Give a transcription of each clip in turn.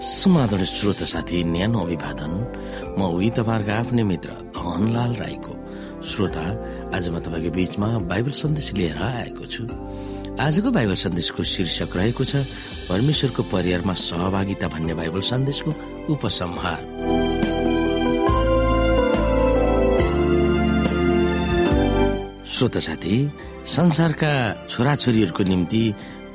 समाधान श्रोत साथी न्यानो अभिवादन। म उही तपाईँहरूको आफ्नै मित्र धनलाल राईको। श्रोता आज म तपाईँको बीचमा बाइबल सन्देश लिएर आएको छु। आजको बाइबल सन्देशको शीर्षक रहेको छ परमेश्वरको परिवारमा सहभागिता भन्ने बाइबल सन्देशको उपसंहार। श्रोत साथी संसारका छोराछोरीहरूको निम्ति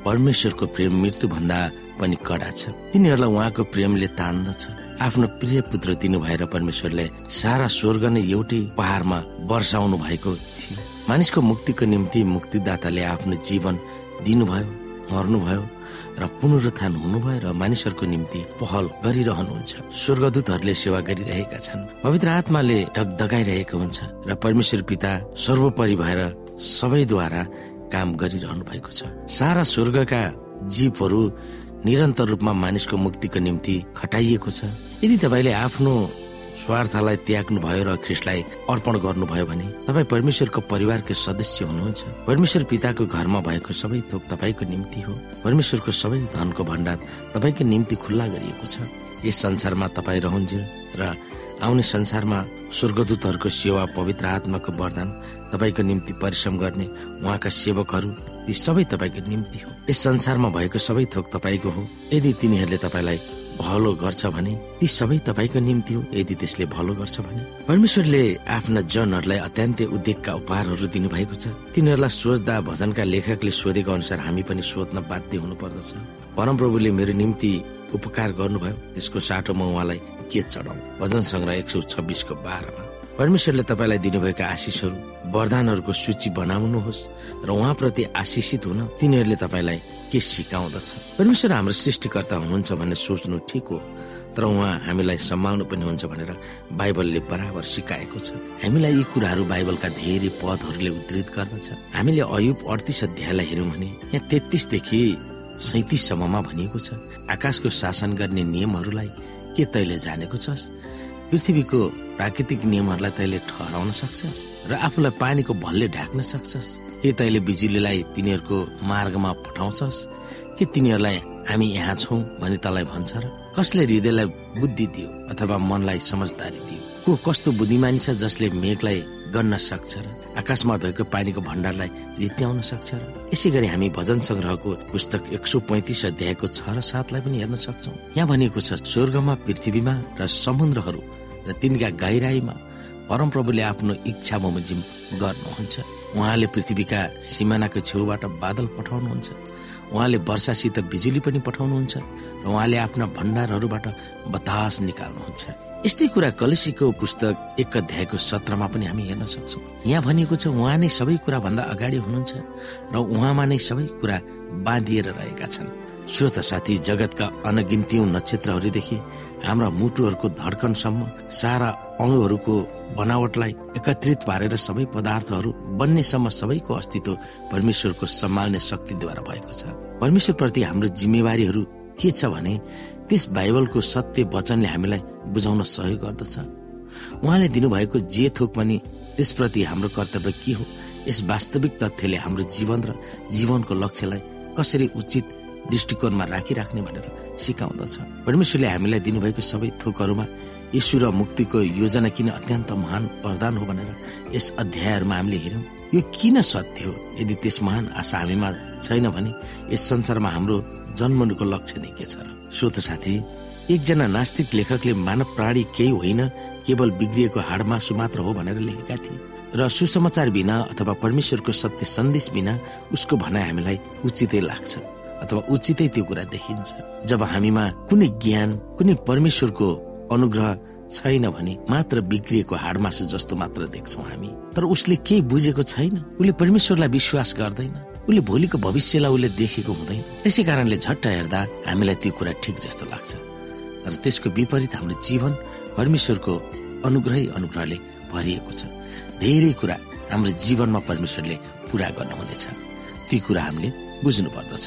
परमेश्वरको प्रेम मृत्यु भन्दा पनि कडा छ। तिनीहरूलाई उहाँको प्रेमले तान्दछ। आफ्नो प्रिय पुत्र दिनु भएर परमेश्वरले सारा स्वर्ग नै एउटै पहाड़मा वर्षाउनु भएको थियो। मानिसको मुक्तिको निम्ति मुक्तिदाताले आफ्नो जीवन दिनुभयो मर्नुभयो र पुनरुत्थान हुनुभयो र मानिसहरूको निम्ति पहल गरिरहनुहुन्छ। स्वर्गदूतहरूले सेवा गरिरहेका छन्। पवित्र आत्माले ढकढकाइरहेको हुन्छ र परमेश्वर पिता सर्वोपरि भएर सबैद्वारा काम गरिरहनु भएको छ। सारा स्वर्गका जीवहरू निरन्तर रूपमा मानिसको मुक्तिको निम्ति खटाइएको छ। यदि तपाईँले आफ्नो स्वार्थलाई त्याग्नु भयो र ख्रिस्टलाई अर्पण गर्नुभयो भने तपाईँ परमेश्वरको परिवारको सदस्य हुनुहुन्छ। परमेश्वर पिताको घरमा भएको सबै थोक तपाईँको निम्ति हो। परमेश्वरको सबै धनको भण्डार तपाईँको निम्ति खुल्ला गरिएको छ। यस संसारमा तपाईँ रहन्छ र आउने संसारमा स्वर्गदूतहरूको सेवा पवित्र आत्माको वरदान तपाईँको निम्ति परिश्रम गर्ने उहाँका सेवकहरू ती सबै तपाईँको निम्ति हो। यस संसारमा भएको सबै थोक तपाईँको हो। यदि तिनीहरूले तपाईँलाई भलो गर्छ भने ती सबै तपाईँको निम्ति हो। यदि त्यसले भलो गर्छ भने। परमेश्वरले आफ्ना जनहरूलाई अत्यन्तै उद्योगका उपहारहरू दिनुभएको छ। तिनीहरूलाई सोच्दा भजनका लेखकले सोधेको अनुसार हामी पनि सोध्न बाध्य हुनु पर्दछ परमप्रभुले मेरो निम्ति उपकार गर्नुभयो। त्यसको साटो म उहाँलाई के चढाउ? भजन सङ्ग्रह एक सौ छब्बिसको बाह्रमा। परमेश्वरले तपाईँलाई दिनुभएका आशिषहरू वरदानहरूको सूची बनाउनुहोस् र उहाँप्रति आशिषित हुन तिनीहरूले तपाईँलाई के सिकाउँदछ। परमेश्वर हाम्रो सृष्टिकर्ता हुनुहुन्छ भन्ने सोच्नु ठिक हो तर उहाँ हामीलाई सम्हाल्नु पनि हुन्छ भनेर बाइबलले बराबर सिकाएको छ। हामीलाई यी कुराहरू बाइबलका धेरै पदहरूले उद्धृत गर्दछ। हामीले अयुब अडतिस अध्यायलाई हेऱ्यौँ भने यहाँ तेत्तिसदेखि सैतिससम्ममा भनिएको छ आकाशको शासन गर्ने नियमहरूलाई के तैले जानेको छस्? पृथ्वीको प्राकृतिक नियमहरूलाई तैले ठहराउन सक्छस् र आफूलाई पानीको भलले ढाक्न सक्छस्। के तैले बिजुलीलाई तिनीहरूको मार्गमा पठाउँछस्? के तिनीहरूलाई हामी यहाँ छौँ भनी तँलाई भन्छ र कसले हृदयलाई बुद्धि दियो अथवा मनलाई समझदारी दियो? को कस्तो बुद्धिमानी छ जसले मेघलाई गन्न सक्छ र आकाशमा भएको पानीको भण्डारलाई रित्याउन सक्छ र? यसै गरी हामी भजन संग्रहको पुस्तक एक सौ पैतिस अध्यायको छ र सातलाई पनि हेर्न सक्छौ। यहाँ भनिएको छ स्वर्गमा पृथ्वीमा र समुद्रहरू र तिनका गहिराईमा परमप्रभुले आफ्नो इच्छा बमोजिम गर्नुहुन्छ। उहाँले पृथ्वीका सिमानाको छेउबाट बादल पठाउनुहुन्छ। उहाँले वर्षासित बिजुली पनि पठाउनुहुन्छ र उहाँले आफ्ना भण्डारहरूबाट बतास निकाल्नुहुन्छ। यस्तै कुरा कलसीको पुस्तक एक अध्यायको सत्रमा पनि हामी हेर्न सक्छौँ। यहाँ भनिएको छ उहाँ नै सबै कुरा भन्दा अगाडि हुनुहुन्छ र उहाँमा नै सबै कुरा बाँधिएर रहेका छन्। श्रोत साथी जगतका अनगिन्त्यौं नक्षत्रहरूदेखि हाम्रा मुटुहरूको धड्कनसम्म सारा अणुहरूको बनावटलाई एकत्रित पारेर सबै पदार्थहरू बन्नेसम्म सबैको अस्तित्व परमेश्वरको सम्हाल्ने शक्तिद्वारा भएको छ। परमेश्वर प्रति हाम्रो जिम्मेवारीहरू के छ भने त्यस बाइबलको सत्य वचनले हामीलाई बुझाउन सहयोग गर्दछ। उहाँले दिनुभएको जे थोक पनि त्यसप्रति हाम्रो कर्तव्य के हो? यस वास्तविक तथ्यले हाम्रो जीवन र जीवनको लक्ष्यलाई कसरी उचित दृष्टिकोणमा राखिराख्ने भनेर सिकाउँदछ। परमेश्वरले हामीलाई दिनुभएको सबै थोकहरूमा ईश्वर र मुक्तिको योजना किन अत्यन्त महान वरदान हो भनेर यस अध्यायहरूमा हामीले हेर्यौँ यो किन सत्य हो? यदि त्यस महान आशा हामीमा छैन भने यस संसारमा हाम्रो जन्मनुको लक्ष्य नै के छ र? श्रोत साथी एकजना नास्तिक लेखकले मानव प्राणी केही होइन केवल बिग्रिएको हाडमासु मात्र हो भनेर लेखेका थिए र सुसमाचार बिना अथवा परमेश्वरको सत्य सन्देश बिना उसको भनाइ हामीलाई उचितै लाग्छ। अथवा उचितै त्यो कुरा देखिन्छ। जब हामीमा कुनै ज्ञान कुनै परमेश्वरको अनुग्रह छैन भने मात्र बिग्रिएको हाडमासु जस्तो मात्र देख्छौ हामी। तर उसले केही बुझेको छैन। उसले परमेश्वरलाई विश्वास गर्दैन। उसले भोलिको भविष्यलाई उसले देखेको हुँदैन। त्यसै कारणले झट्ट हेर्दा हामीलाई त्यो कुरा ठिक जस्तो लाग्छ। तर त्यसको विपरीत हाम्रो जीवन परमेश्वरको अनुग्रह अनुग्रहले भरिएको छ। धेरै कुरा हाम्रो जीवनमा परमेश्वरले पुरा गर्नुहुनेछ। ती कुरा हामीले बुझ्नु पर्दछ